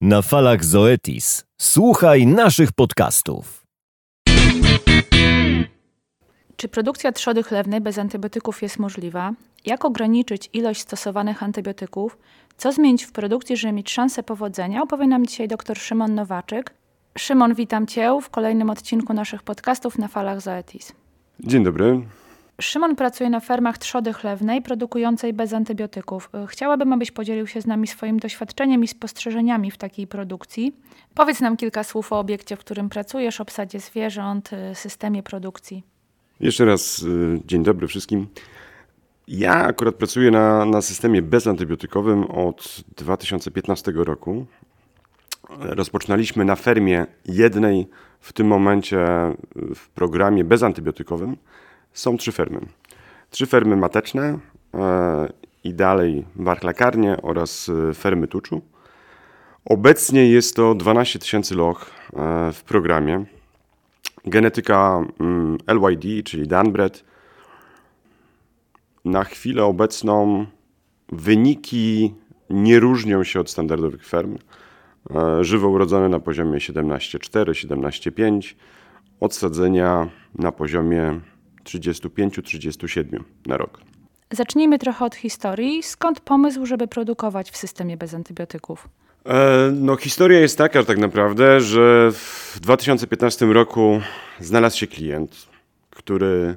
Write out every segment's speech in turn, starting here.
Na falach Zoetis. Słuchaj naszych podcastów. Czy produkcja trzody chlewnej bez antybiotyków jest możliwa? Jak ograniczyć ilość stosowanych antybiotyków? Co zmienić w produkcji, żeby mieć szansę powodzenia? Opowie nam dzisiaj dr Szymon Nowaczyk. Szymon, witam Cię w kolejnym odcinku naszych podcastów na falach Zoetis. Dzień dobry. Szymon pracuje na fermach trzody chlewnej produkującej bez antybiotyków. Chciałabym, abyś podzielił się z nami swoim doświadczeniem i spostrzeżeniami w takiej produkcji. Powiedz nam kilka słów o obiekcie, w którym pracujesz, obsadzie zwierząt, systemie produkcji. Jeszcze raz y, dzień dobry wszystkim. Ja akurat pracuję na, na systemie bezantybiotykowym od 2015 roku. Rozpoczynaliśmy na fermie jednej w tym momencie w programie bezantybiotykowym są trzy fermy. Trzy fermy mateczne e, i dalej warchlakarnie oraz e, fermy tuczu. Obecnie jest to 12 tysięcy loch e, w programie. Genetyka mm, LYD, czyli Danbred. Na chwilę obecną wyniki nie różnią się od standardowych ferm. Żywo urodzone na poziomie 17,4, 17,5, odsadzenia na poziomie 35-37 na rok. Zacznijmy trochę od historii. Skąd pomysł, żeby produkować w systemie bez antybiotyków? E, no, historia jest taka tak naprawdę, że w 2015 roku znalazł się klient, który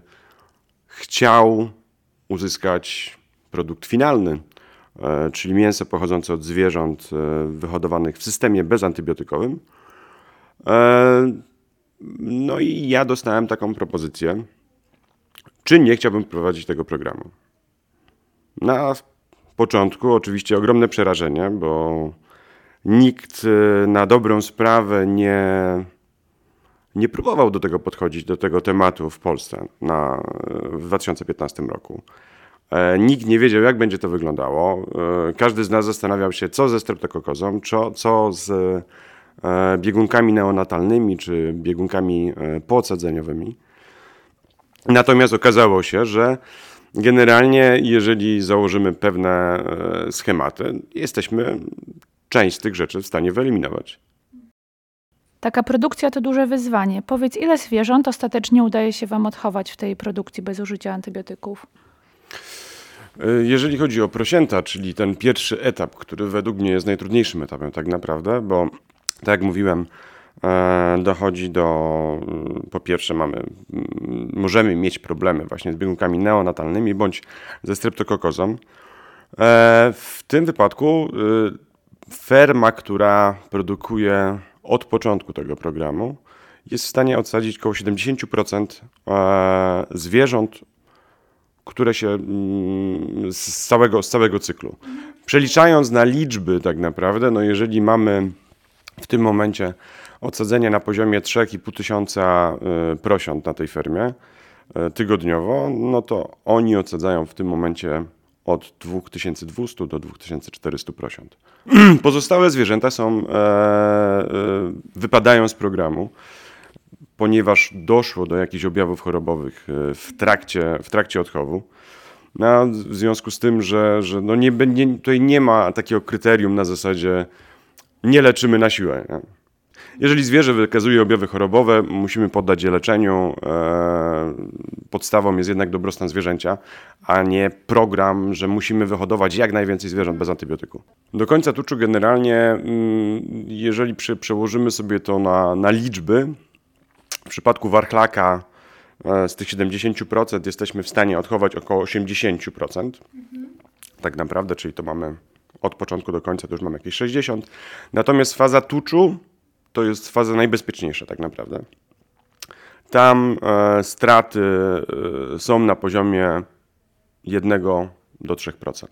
chciał uzyskać produkt finalny, e, czyli mięso pochodzące od zwierząt e, wyhodowanych w systemie bezantybiotykowym. No i ja dostałem taką propozycję czy nie chciałbym prowadzić tego programu. Na początku oczywiście ogromne przerażenie, bo nikt y, na dobrą sprawę nie, nie próbował do tego podchodzić, do tego tematu w Polsce na, w 2015 roku. E, nikt nie wiedział, jak będzie to wyglądało. E, każdy z nas zastanawiał się, co ze streptokokozą, co, co z e, biegunkami neonatalnymi czy biegunkami poodsadzeniowymi. Natomiast okazało się, że generalnie, jeżeli założymy pewne e, schematy, jesteśmy część z tych rzeczy w stanie wyeliminować. Taka produkcja to duże wyzwanie. Powiedz, ile zwierząt ostatecznie udaje się Wam odchować w tej produkcji bez użycia antybiotyków? E, jeżeli chodzi o prosięta, czyli ten pierwszy etap, który według mnie jest najtrudniejszym etapem tak naprawdę, bo tak jak mówiłem, dochodzi do, mm, po pierwsze mamy, mm, możemy mieć problemy właśnie z biegunkami neonatalnymi bądź ze streptokokozą. E, w tym wypadku y, ferma, która produkuje od początku tego programu, jest w stanie odsadzić około 70% e, zwierząt, które się mm, z całego, z całego cyklu. Przeliczając na liczby tak naprawdę, no jeżeli mamy w tym momencie odsadzenie na poziomie 3,5 tysiąca y, prosiąt na tej fermie y, tygodniowo, no to oni odsadzają w tym momencie od 2200 do 2400 prosiąt. Pozostałe zwierzęta są, e, e, wypadają z programu, ponieważ doszło do jakichś objawów chorobowych e, w trakcie, w trakcie odchowu. No, w związku z tym, że, że no nie, nie, tutaj nie ma takiego kryterium na zasadzie nie leczymy na siłę. Nie? Jeżeli zwierzę wykazuje objawy chorobowe, musimy poddać je leczeniu. E, podstawą jest jednak dobrostan zwierzęcia, a nie program, że musimy wyhodować jak najwięcej zwierząt bez antybiotyku. Do końca tuczu generalnie, mm, jeżeli przełożymy sobie to na, na liczby, w przypadku warchlaka e, z tych 70% jesteśmy w stanie odchować około 80%. Mhm. Tak naprawdę, czyli to mamy od początku do końca to już mamy jakieś 60. Natomiast faza tuczu to jest faza najbezpieczniejsza tak naprawdę. Tam e, straty e, są na poziomie 1 do 3%.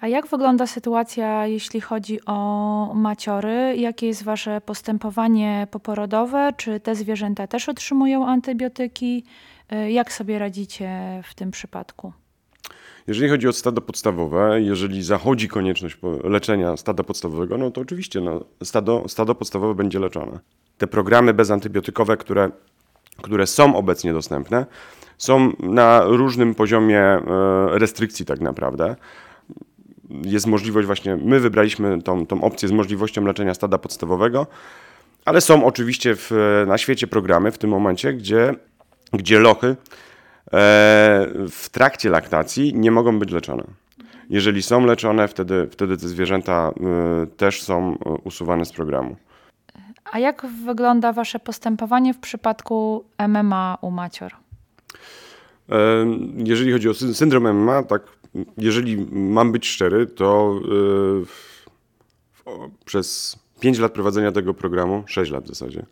A jak wygląda sytuacja, jeśli chodzi o maciory? Jakie jest Wasze postępowanie poporodowe? Czy te zwierzęta też otrzymują antybiotyki? E, jak sobie radzicie w tym przypadku? Jeżeli chodzi o stado podstawowe, jeżeli zachodzi konieczność leczenia stada podstawowego, no to oczywiście no, stado, stado podstawowe będzie leczone. Te programy bezantybiotykowe, które, które są obecnie dostępne, są na różnym poziomie e, restrykcji tak naprawdę. jest możliwość właśnie, my wybraliśmy tą, tą opcję z możliwością leczenia stada podstawowego, ale są oczywiście w, na świecie programy w tym momencie, gdzie, gdzie lochy w trakcie laktacji nie mogą być leczone. Jeżeli są leczone, wtedy, wtedy te zwierzęta e, też są usuwane z programu. A jak wygląda Wasze postępowanie w przypadku MMA u macior? E, jeżeli chodzi o syndrom MMA, tak, jeżeli mam być szczery, to przez 5 lat prowadzenia tego programu, 6 lat w zasadzie,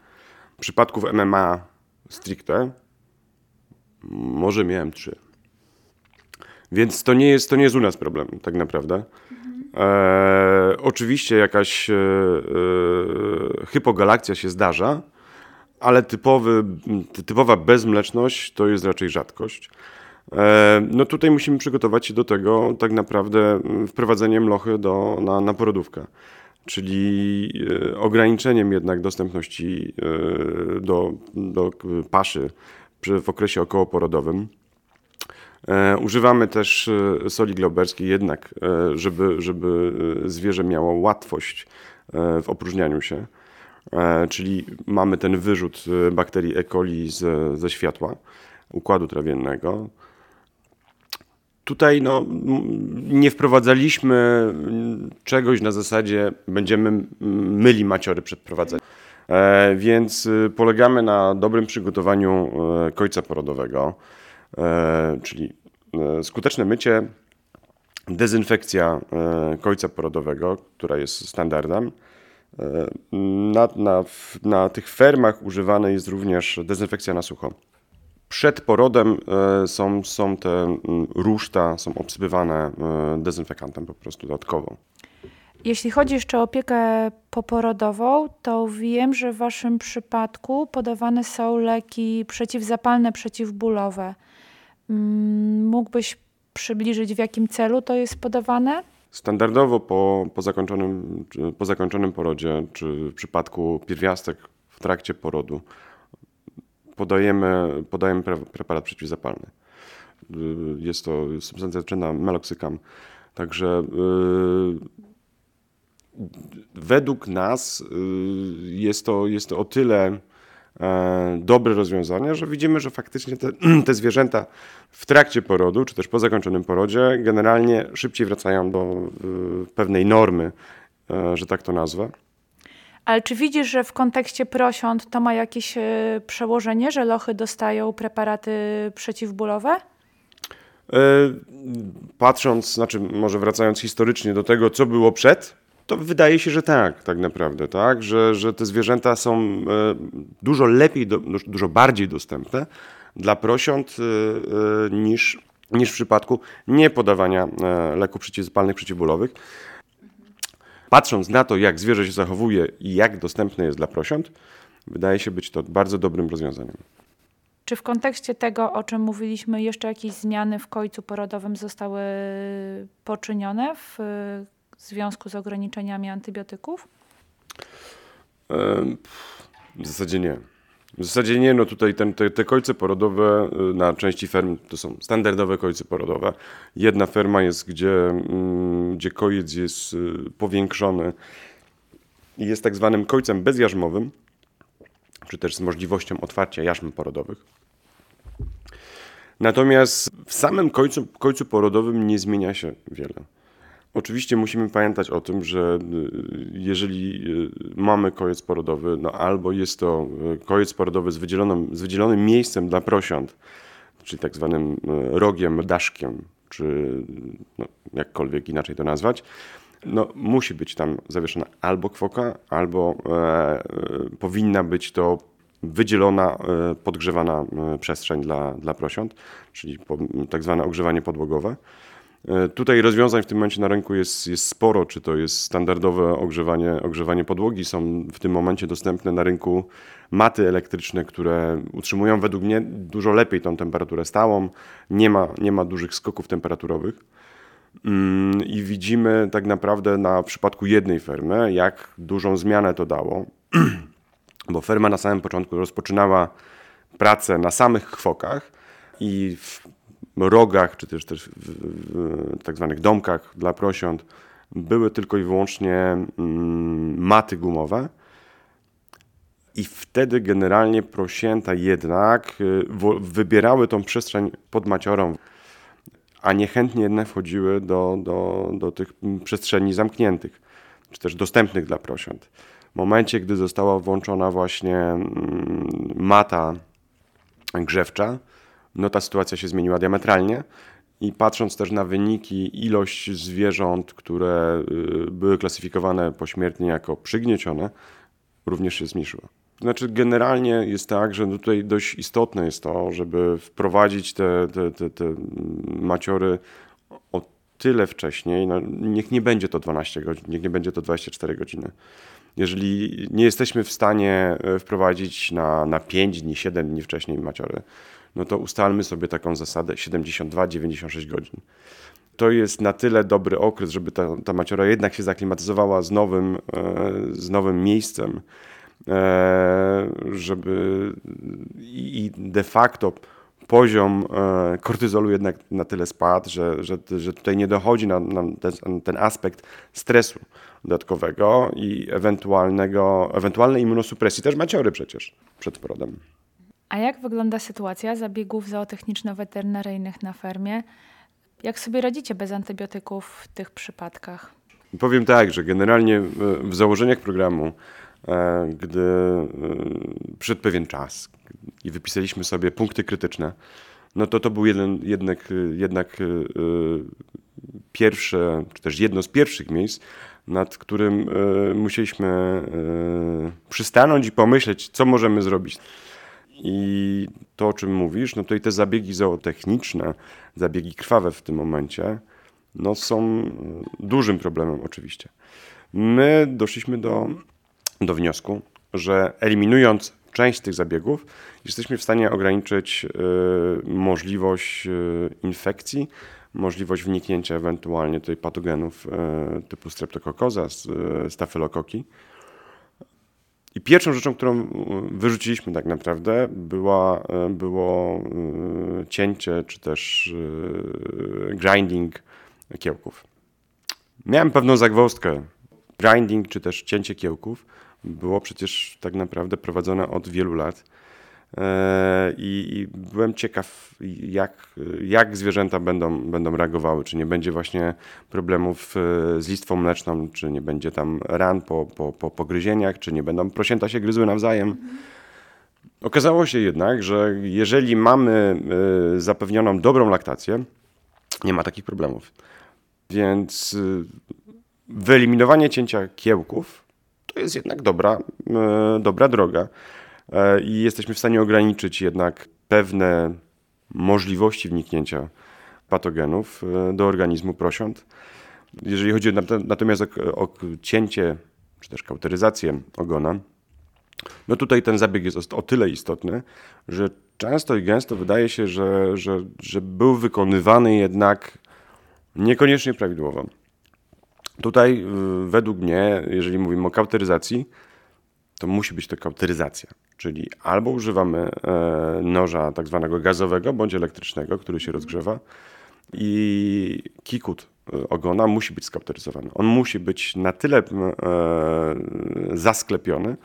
przypadków MMA stricte, może miałem 3. Więc to nie jest, to nie jest u nas problem, tak naprawdę. E, oczywiście jakaś e, e, hypogalakcja się zdarza, ale typowy, typowa bezmleczność to jest raczej rzadkość. E, no tutaj musimy przygotować się do tego tak naprawdę wprowadzeniem lochy do, na, na porodówkę, czyli e, ograniczeniem jednak dostępności e, do, do paszy w okresie okołoporodowym. Używamy też soli glauberskiej jednak, żeby, żeby zwierzę miało łatwość w opróżnianiu się. Czyli mamy ten wyrzut bakterii E. coli ze, ze światła układu trawiennego. Tutaj no, nie wprowadzaliśmy czegoś na zasadzie będziemy myli maciory przed prowadzeniem. E, więc y, polegamy na dobrym przygotowaniu e, końca porodowego, e, czyli skuteczne mycie, dezynfekcja końca porodowego, która jest standardem. Na, na, na tych fermach używana jest również dezynfekcja na sucho. Przed porodem są, są te ruszta, są obsypywane dezynfekantem po prostu dodatkowo. Jeśli chodzi jeszcze o opiekę poporodową, to wiem, że w Waszym przypadku podawane są leki przeciwzapalne, przeciwbólowe. Mm, mógłbyś przybliżyć, w jakim celu to jest podawane? Standardowo po, po, zakończonym, po zakończonym porodzie, czy w przypadku pierwiastek w trakcie porodu, podajemy, podajemy preparat przeciwzapalny. Y, jest to substancja leczona meloksykam. Także yy, według nas yy, jest, to, jest to o tyle e, dobre rozwiązanie, że widzimy, że faktycznie te, te, zwierzęta w trakcie porodu, czy też po zakończonym porodzie, generalnie szybciej wracają do y, pewnej normy, e, że tak to nazwę. Ale czy widzisz, że w kontekście prosiąt to ma jakieś e, przełożenie, że lochy dostają preparaty przeciwbólowe? Patrząc, znaczy może wracając historycznie do tego, co było przed, to wydaje się, że tak, tak naprawdę, tak, że, że te zwierzęta są e, dużo lepiej, dużo bardziej dostępne dla prosiąt niż, niż w przypadku niepodawania leków przeciwzapalnych, przeciwbólowych. Patrząc na to, jak zwierzę się zachowuje i jak dostępne jest dla prosiąt, wydaje się być to bardzo dobrym rozwiązaniem. Czy w kontekście tego, o czym mówiliśmy, jeszcze jakieś zmiany w końcu porodowym zostały poczynione w związku z ograniczeniami antybiotyków? W zasadzie nie. W zasadzie nie, no tutaj ten, te, te porodowe y, na części ferm to są standardowe kojce porodowe. Jedna ferma jest, gdzie, mm, gdzie kojec jest y, powiększony i jest tak zwanym kojcem bezjarzmowym, czy też z możliwością otwarcia jarzm porodowych. Natomiast w samym końcu, końcu porodowym nie zmienia się wiele. Oczywiście musimy pamiętać o tym, że y, jeżeli y, mamy kojec porodowy, no albo jest to y, kojec porodowy z wydzielonym, z wydzielonym miejscem dla prosiąt, czyli tak zwanym rogiem, daszkiem, czy no, jakkolwiek inaczej to nazwać, no, musi być tam zawieszona albo kwoka, albo e, powinna być to wydzielona, e, podgrzewana e, przestrzeń dla, dla prosiąt, czyli po, tak zwane ogrzewanie podłogowe. E, tutaj rozwiązań w tym momencie na rynku jest, jest sporo, czy to jest standardowe ogrzewanie, ogrzewanie podłogi. Są w tym momencie dostępne na rynku maty elektryczne, które utrzymują według mnie dużo lepiej tą temperaturę stałą. Nie ma, nie ma dużych skoków temperaturowych. Mm, I widzimy tak naprawdę na przypadku jednej fermy, jak dużą zmianę to dało, bo ferma na samym początku rozpoczynała pracę na samych kwokach i w rogach, czy też, też w, w tak zwanych domkach dla prosiąt były tylko i wyłącznie mm, maty gumowe. I wtedy generalnie prosięta jednak y, wybierały tą przestrzeń pod maciorą, a niechętnie jednak wchodziły do, do, do tych przestrzeni zamkniętych, czy też dostępnych dla prosiąt. W momencie, gdy została włączona właśnie mm, mata grzewcza, no ta sytuacja się zmieniła diametralnie. I patrząc też na wyniki, ilość zwierząt, które y, były klasyfikowane pośmiertnie jako przygniecione, również się zmniejszyła. Znaczy, generalnie jest tak, że tutaj dość istotne jest to, żeby wprowadzić te, te, te, te maciory o tyle wcześniej. No, niech nie będzie to 12 godzin, niech nie będzie to 24 godziny. Jeżeli nie jesteśmy w stanie e, wprowadzić na, na 5 dni, 7 dni wcześniej maciory, no to ustalmy sobie taką zasadę 72-96 godzin. To jest na tyle dobry okres, żeby ta, ta maciora jednak się zaklimatyzowała z nowym, e, z nowym miejscem, e, żeby i de facto poziom e, kortyzolu jednak na tyle spadł, że, że, że tutaj nie dochodzi na, ten, ten, aspekt stresu dodatkowego i ewentualnego, ewentualnej immunosupresji, też maciory przecież przed porodem. A jak wygląda sytuacja zabiegów zootechniczno-weterynaryjnych na fermie? Jak sobie radzicie bez antybiotyków w tych przypadkach? Powiem tak, że generalnie w założeniach programu, e, gdy e, przyszedł pewien czas i wypisaliśmy sobie punkty krytyczne, no to to był jeden, jednak, jednak e, pierwsze, czy też jedno z pierwszych miejsc, nad którym musieliśmy przystanąć i pomyśleć, co możemy zrobić. I to, o czym mówisz, no tutaj te zabiegi zootechniczne, zabiegi krwawe w tym momencie, no są dużym problemem oczywiście. My doszliśmy do, do wniosku, że eliminując część tych zabiegów, jesteśmy w stanie ograniczyć y, możliwość y, infekcji, możliwość wniknięcia ewentualnie tutaj patogenów y, typu streptokokoza, stafylokoki. I pierwszą rzeczą, którą wyrzuciliśmy tak naprawdę, była, było e, cięcie czy też e, grinding kiełków. Miałem pewną zagwozdkę. Grinding czy też cięcie kiełków było przecież tak naprawdę prowadzone od wielu lat. E, I, byłem ciekaw, jak, jak zwierzęta będą, będą reagowały. Czy nie będzie właśnie problemów e, z listwą mleczną, czy nie będzie tam ran po, po, po pogryzieniach, czy nie będą prosięta się gryzły nawzajem. Okazało się jednak, że jeżeli mamy e, zapewnioną dobrą laktację, nie ma takich problemów. Więc wyeliminowanie cięcia kiełków to jest jednak dobra, dobra droga. E, i jesteśmy w stanie ograniczyć jednak pewne możliwości wniknięcia patogenów e, do organizmu prosiąt. Jeżeli chodzi natomiast o, o cięcie czy też kauteryzację ogona, no tutaj ten zabieg jest o tyle istotny, że często i gęsto wydaje się, że, że, że był wykonywany jednak niekoniecznie prawidłowo. Tutaj według mnie, jeżeli mówimy o kauteryzacji, to musi być to kauteryzacja. Czyli albo używamy e, noża tak zwanego gazowego bądź elektrycznego, który się rozgrzewa i kikut e, ogona musi być skauteryzowany. On musi być na tyle e, zasklepiony,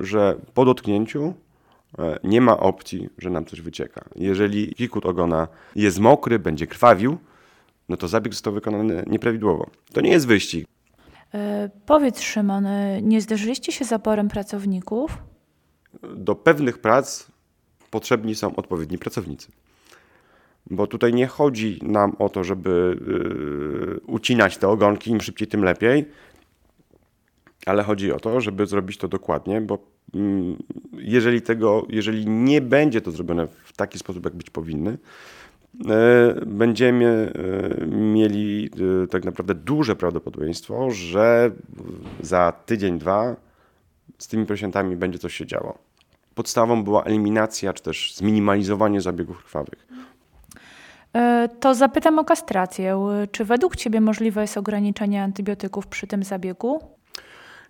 że po dotknięciu nie ma opcji, że nam coś wycieka. Jeżeli kikut ogona jest mokry, będzie krwawił, no to zabieg został wykonany nieprawidłowo. To nie jest wyścig. Powiedz Szymon, nie zderzyliście się z zaporem pracowników? Do pewnych prac potrzebni są odpowiedni pracownicy. Bo tutaj nie chodzi nam o to, żeby yy, ucinać te ogonki, im szybciej, tym lepiej, ale chodzi o to, żeby zrobić to dokładnie, bo yy, jeżeli, tego, jeżeli nie będzie to zrobione w taki sposób, jak być powinny, yy, będziemy yy, mieli tak naprawdę duże prawdopodobieństwo, że za tydzień, dwa z tymi prosiętami będzie coś się działo. Podstawą była eliminacja, czy też zminimalizowanie zabiegów krwawych. E, to zapytam o kastrację. Czy według Ciebie możliwe jest ograniczenie antybiotyków przy tym zabiegu?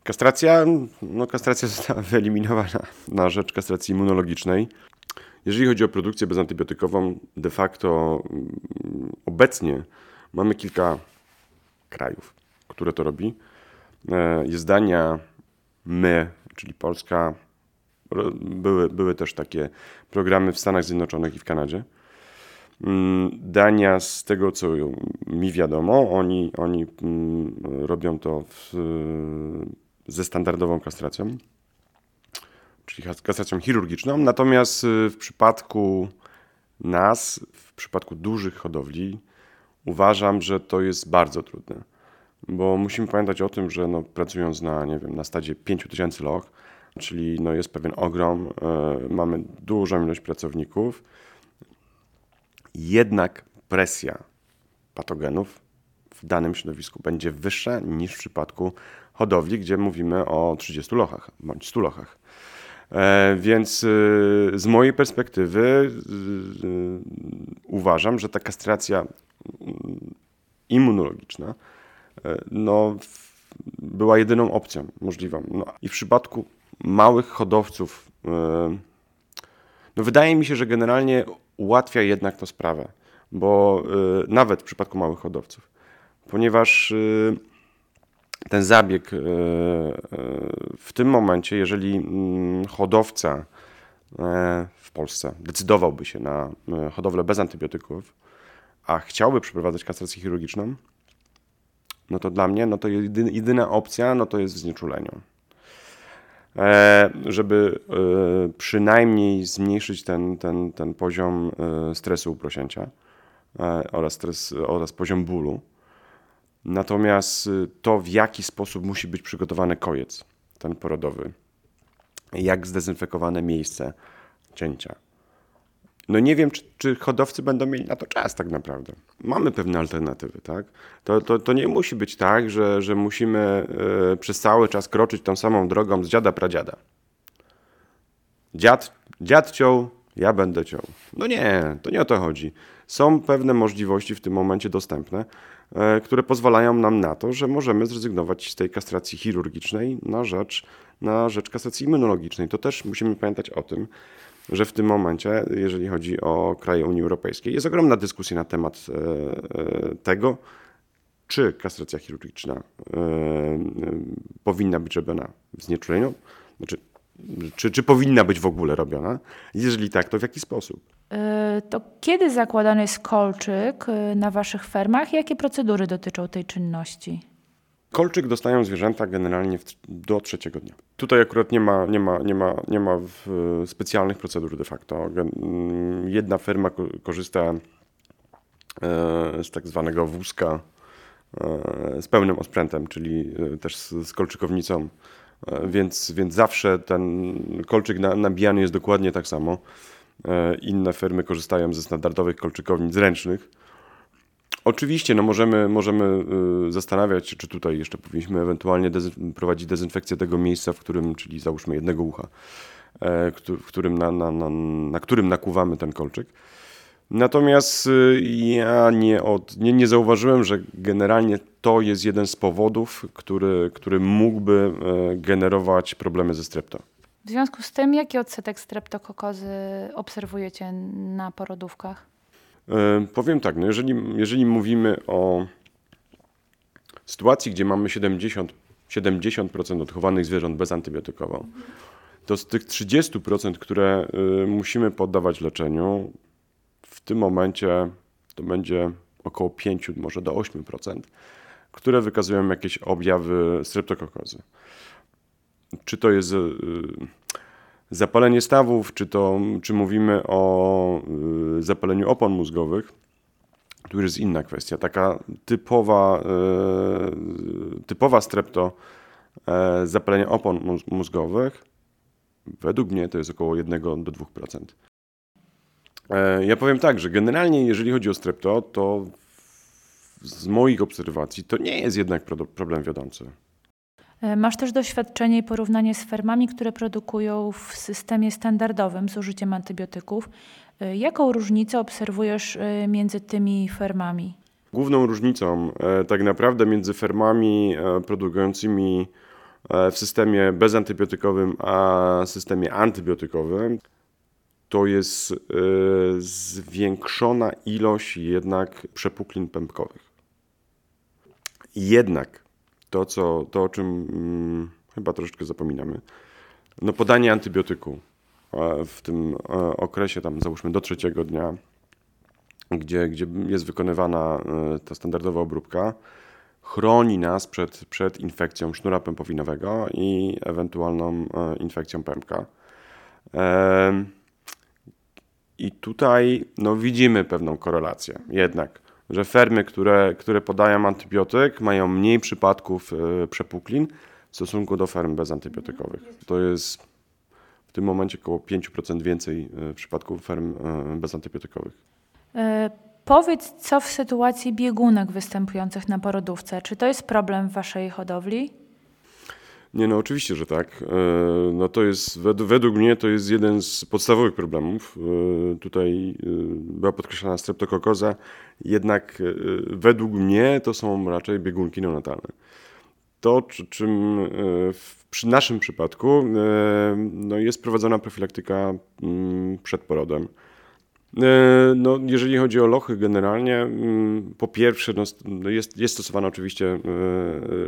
Kastracja, no kastracja została wyeliminowana na rzecz kastracji immunologicznej. Jeżeli chodzi o produkcję bezantybiotykową, de facto mm, obecnie mamy kilka krajów, które to robi. E, jest Dania, my, czyli Polska. Były, były też takie programy w Stanach Zjednoczonych i w Kanadzie. Mm, Dania, z tego co mi wiadomo, oni, oni mm, robią to w, ze standardową kastracją, czyli kastracją chirurgiczną. Natomiast y, w przypadku nas, w przypadku dużych hodowli, uważam, że to jest bardzo trudne. Bo musimy pamiętać o tym, że no, pracując na, nie wiem, na stadzie 5000 loch, czyli no, jest pewien ogrom, y, mamy dużą ilość pracowników, jednak presja patogenów w danym środowisku będzie wyższa niż w przypadku hodowli, gdzie mówimy o 30 lochach bądź 100 lochach. E, więc y, z mojej perspektywy uważam, że ta kastracja immunologiczna no, była jedyną opcją możliwą. No, I w przypadku małych hodowców, no, wydaje mi się, że generalnie ułatwia jednak to sprawę, bo y, nawet w przypadku małych hodowców, ponieważ y, ten zabieg w tym momencie, jeżeli mm, hodowca w Polsce decydowałby się na hodowlę bez antybiotyków, a chciałby przeprowadzać kastrację chirurgiczną, no to dla mnie no to jedyna opcja no to jest w znieczuleniu. E, żeby e, przynajmniej zmniejszyć ten, ten, ten poziom e, stresu u prosięcia oraz, stres, oraz poziom bólu. Natomiast to, w jaki sposób musi być przygotowany kojec, ten porodowy, jak zdezynfekowane miejsce cięcia, no nie wiem, czy, czy, hodowcy będą mieli na to czas tak naprawdę. Mamy pewne alternatywy, tak? To, to, to nie musi być tak, że, że musimy y, przez cały czas kroczyć tą samą drogą z dziada pradziada. Dziad, dziad ciął, ja będę ciął. No nie, to nie o to chodzi. Są pewne możliwości w tym momencie dostępne, y, które pozwalają nam na to, że możemy zrezygnować z tej kastracji chirurgicznej na rzecz, na rzecz kastracji immunologicznej. To też musimy pamiętać o tym, że w tym momencie, jeżeli chodzi o kraje Unii Europejskiej, jest ogromna dyskusja na temat e, e, tego, czy kastracja chirurgiczna e, powinna być robiona w znieczuleniu, znaczy, czy, czy powinna być w ogóle robiona? Jeżeli tak, to w jaki sposób? To kiedy zakładany jest kolczyk na Waszych fermach? Jakie procedury dotyczą tej czynności? Kolczyk dostają zwierzęta generalnie do trzeciego dnia. Tutaj akurat nie ma, nie ma, nie ma, nie ma specjalnych procedur de facto. Mm, jedna firma korzysta e, z tak zwanego wózka e, z pełnym osprzętem, czyli e, też z, kolczykownicą, więc, więc zawsze ten kolczyk nabijany jest dokładnie tak samo. Inne firmy korzystają ze standardowych kolczykownic ręcznych Oczywiście, no możemy, możemy y, zastanawiać się, czy tutaj jeszcze powinniśmy ewentualnie dezyn prowadzić dezynfekcję tego miejsca, w którym, czyli załóżmy jednego ucha, e, w którym na, na, na, na którym nakuwamy ten kolczyk. Natomiast y, ja nie, od, nie, nie zauważyłem, że generalnie to jest jeden z powodów, który, który mógłby e, generować problemy ze strepto. W związku z tym, jaki odsetek streptokokozy obserwujecie na porodówkach? E, powiem tak, no jeżeli, jeżeli mówimy o sytuacji, gdzie mamy 70, 70% odchowanych zwierząt bezantybiotykowo, to z tych 30%, które y, musimy poddawać leczeniu, w tym momencie to będzie około 5, może do 8%, które wykazują jakieś objawy streptokokozy. Czy to jest y, Zapalenie stawów, czy, to, czy mówimy o y, zapaleniu opon mózgowych, tu już jest inna kwestia. Taka typowa, y, typowa strepto, y, zapalenie opon mózgowych, według mnie to jest około 1 do 2%. E, ja powiem tak, że generalnie jeżeli chodzi o strepto, to z moich obserwacji to nie jest jednak problem wiodący. E, masz też doświadczenie i porównanie z fermami, które produkują w systemie standardowym z użyciem antybiotyków. E, jaką różnicę obserwujesz e, między tymi fermami? Główną różnicą tak naprawdę między fermami produkującymi w systemie bezantybiotykowym a systemie antybiotykowym to jest zwiększona ilość jednak przepuklin pępkowych. Jednak to, co, to o czym hmm, chyba troszeczkę zapominamy, no podanie antybiotyku w tym okresie, tam załóżmy do trzeciego dnia, gdzie, gdzie jest wykonywana e, ta standardowa obróbka, chroni nas przed, przed infekcją sznura pępowinowego i ewentualną e, infekcją pępka. I tutaj no, widzimy pewną korelację jednak, że fermy, które, które podają antybiotyk, mają mniej przypadków e, przepuklin w stosunku do ferm bezantybiotykowych. To jest w tym momencie około 5% więcej przypadków ferm bezantybiotykowych. E, powiedz, co w sytuacji biegunek występujących na porodówce? Czy to jest problem w waszej hodowli? Nie, no oczywiście, że tak. E, no to jest, według mnie to jest jeden z podstawowych problemów. E, tutaj była podkreślana streptokokoza, jednak według mnie to są raczej biegunki neonatalne. To, czym przy naszym przypadku no jest prowadzona profilaktyka mm, przed porodem. E, no, jeżeli chodzi o lochy generalnie, mm, po pierwsze no, no, jest, jest stosowana oczywiście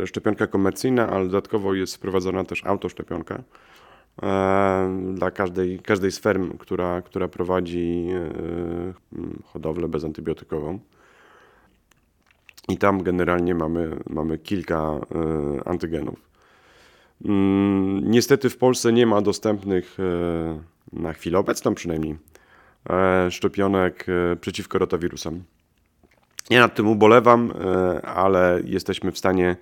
e, szczepionka komercyjna, ale dodatkowo jest wprowadzona też autoszczepionka e, dla każdej, każdej z ferm, która, która prowadzi hodowlę bezantybiotykową. I tam generalnie mamy, mamy kilka antygenów. Mm, niestety w Polsce nie ma dostępnych na chwilę obecną przynajmniej E, szczepionek e, przeciwko rotawirusom. Ja nad tym ubolewam, e, ale jesteśmy w stanie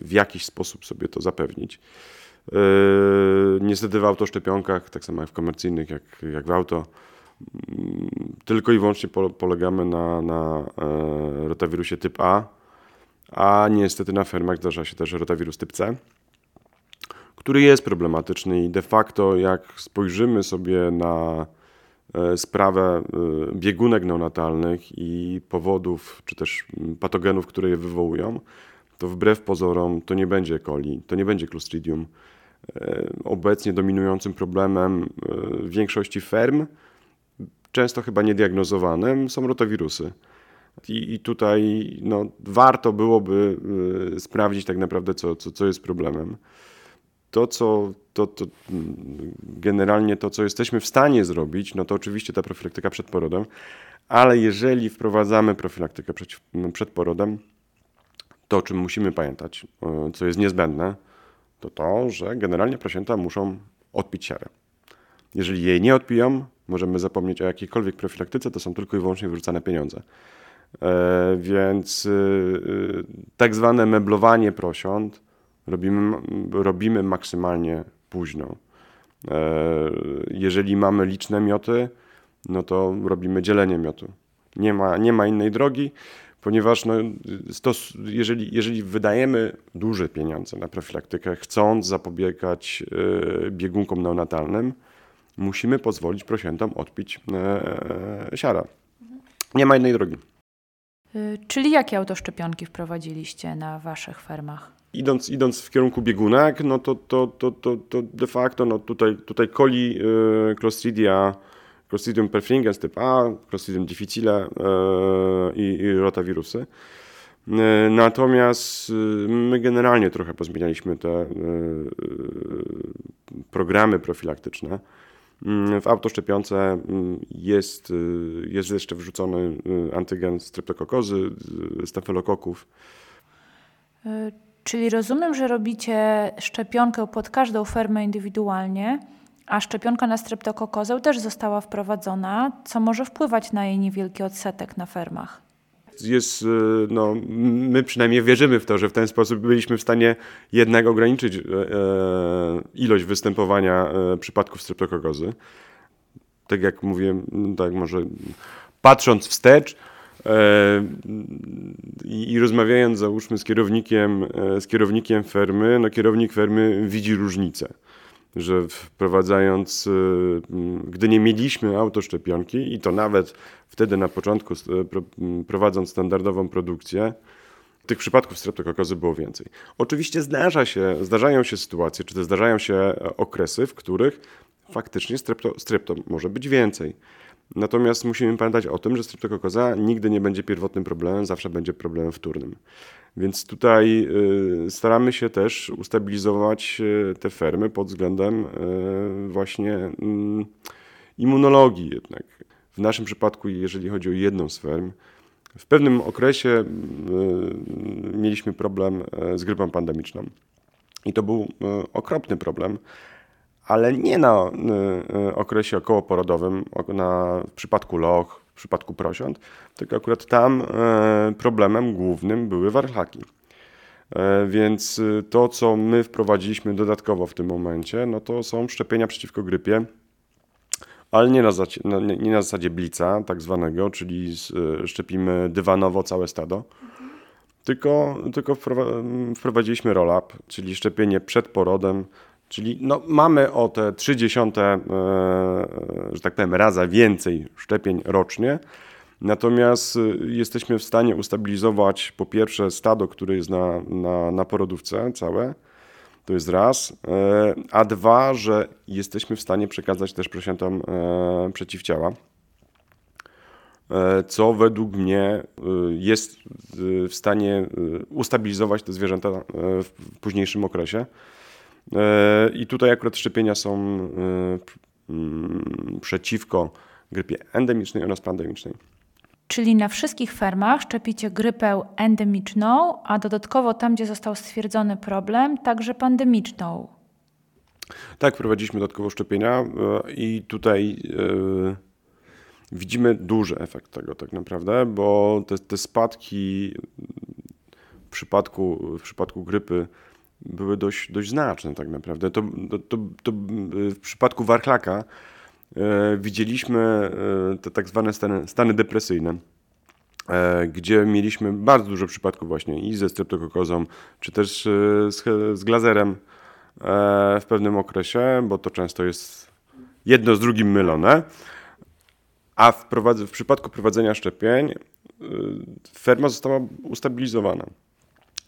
w jakiś sposób sobie to zapewnić. Niestety w autoszczepionkach, tak samo jak w komercyjnych, jak, jak w auto, mm, tylko i wyłącznie polegamy na, na rotawirusie typ A, a niestety na fermach zdarza się też rotawirus typ C, który jest problematyczny i de facto jak spojrzymy sobie na E, sprawę e, biegunek neonatalnych i powodów, czy też patogenów, które je wywołują, to wbrew pozorom to nie będzie coli, to nie będzie Clostridium. E, obecnie dominującym problemem większości ferm, często chyba niediagnozowanym, są rotawirusy. I, I, tutaj no, warto byłoby sprawdzić tak naprawdę, co, co, co jest problemem to, co to, to generalnie to, co jesteśmy w stanie zrobić, no to oczywiście ta profilaktyka przed porodem, ale jeżeli wprowadzamy profilaktykę przed, no, przed porodem, to o czym musimy pamiętać, e, co jest niezbędne, to to, że generalnie prosięta muszą odpić siarę. Jeżeli jej nie odpiją, możemy zapomnieć o jakiejkolwiek profilaktyce, to są tylko i wyłącznie wyrzucane pieniądze. E, więc y, tak zwane meblowanie prosiąt robimy, robimy maksymalnie późno. E, jeżeli mamy liczne mioty, no to robimy dzielenie miotu. Nie ma, nie ma innej drogi, ponieważ no, stos, jeżeli, jeżeli wydajemy duże pieniądze na profilaktykę, chcąc zapobiegać e, biegunkom neonatalnym, musimy pozwolić prosiętom odpić e, siara. Nie ma innej drogi. Y, czyli jakie autoszczepionki wprowadziliście na waszych fermach? idąc, idąc w kierunku biegunek, no to, to, to, to, to de facto no tutaj, tutaj coli y, Clostridia, Clostridium perfringens typ A, Clostridium difficile y, i, rotawirusy. Y, natomiast y, my generalnie trochę pozmienialiśmy te programy profilaktyczne. W autoszczepionce mm, jest, jest jeszcze wrzucony antygen streptokokozy, stafilokoków. Czyli rozumiem, że robicie szczepionkę pod każdą fermę indywidualnie, a szczepionka na streptokokozę też została wprowadzona, co może wpływać na jej niewielki odsetek na fermach. Jest, y, no, my przynajmniej wierzymy w to, że w ten sposób byliśmy w stanie jednak ograniczyć e, e, ilość występowania e, przypadków streptokokozy. Tak jak mówiłem, tak może patrząc wstecz, i, i rozmawiając załóżmy z kierownikiem, z kierownikiem fermy, no kierownik fermy widzi różnicę że wprowadzając, e, gdy nie mieliśmy autoszczepionki i to nawet wtedy na początku prowadząc standardową produkcję, tych przypadków streptokokozy było więcej. Oczywiście zdarza się, zdarzają się sytuacje, czy też zdarzają się okresy, w których faktycznie strepto, strepto może być więcej. Natomiast musimy pamiętać o tym, że streptokokoza nigdy nie będzie pierwotnym problemem, zawsze będzie problemem wtórnym. Więc tutaj y, staramy się też ustabilizować y, te fermy pod względem y, właśnie mm, immunologii jednak. W naszym przypadku, jeżeli chodzi o jedną z ferm, w pewnym okresie mieliśmy problem z grypą pandemiczną. I to był okropny problem, ale nie na okresie okołoporodowym, na, w przypadku loch, w przypadku prosiąt, tylko akurat tam e, problemem głównym były warchlaki. E, więc e, to, co my wprowadziliśmy dodatkowo w tym momencie, no to są szczepienia przeciwko grypie, ale nie na, zasadzie, nie na zasadzie blica, tak zwanego, czyli szczepimy dywanowo całe stado, tylko, tylko wprowadziliśmy roll-up, czyli szczepienie przed porodem, czyli no, mamy o te 30, że tak powiem, raza więcej szczepień rocznie, Natomiast y, jesteśmy w stanie ustabilizować po pierwsze stado, które jest na, na, na porodówce całe, to jest raz, e, a dwa, że jesteśmy w stanie przekazać też prosiętom e, przeciwciała, e, co według mnie jest w stanie ustabilizować te zwierzęta w późniejszym okresie. I tutaj akurat szczepienia są przeciwko grypie endemicznej oraz pandemicznej. Czyli na wszystkich fermach szczepicie grypę endemiczną, a dodatkowo tam, gdzie został stwierdzony problem, także pandemiczną. Tak, prowadziliśmy dodatkowo szczepienia e, i tutaj widzimy duży efekt tego tak naprawdę, bo te, te spadki w przypadku, w przypadku grypy były dość, dość znaczne tak naprawdę. To, to, to, to w przypadku warchlaka E, widzieliśmy e, te tak zwane stany, stany depresyjne, gdzie mieliśmy bardzo dużo przypadków właśnie i ze streptokokozą, czy też z, z glazerem w pewnym okresie, bo to często jest jedno z drugim mylone. A w, w przypadku prowadzenia szczepień ferma została ustabilizowana.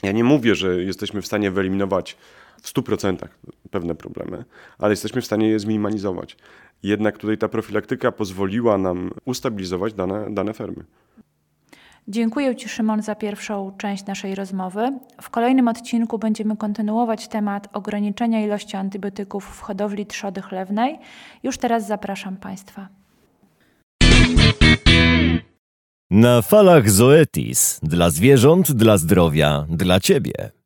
Ja nie mówię, że jesteśmy w stanie wyeliminować w 100% pewne problemy, ale jesteśmy w stanie je zminimalizować. Jednak tutaj ta profilaktyka pozwoliła nam ustabilizować dane, dane fermy. Dziękuję Ci, Szymon, za pierwszą część naszej rozmowy. W kolejnym odcinku będziemy kontynuować temat ograniczenia ilości antybiotyków w hodowli trzody chlewnej. Już teraz zapraszam Państwa. Na falach Zoetis. Dla zwierząt, dla zdrowia, dla Ciebie.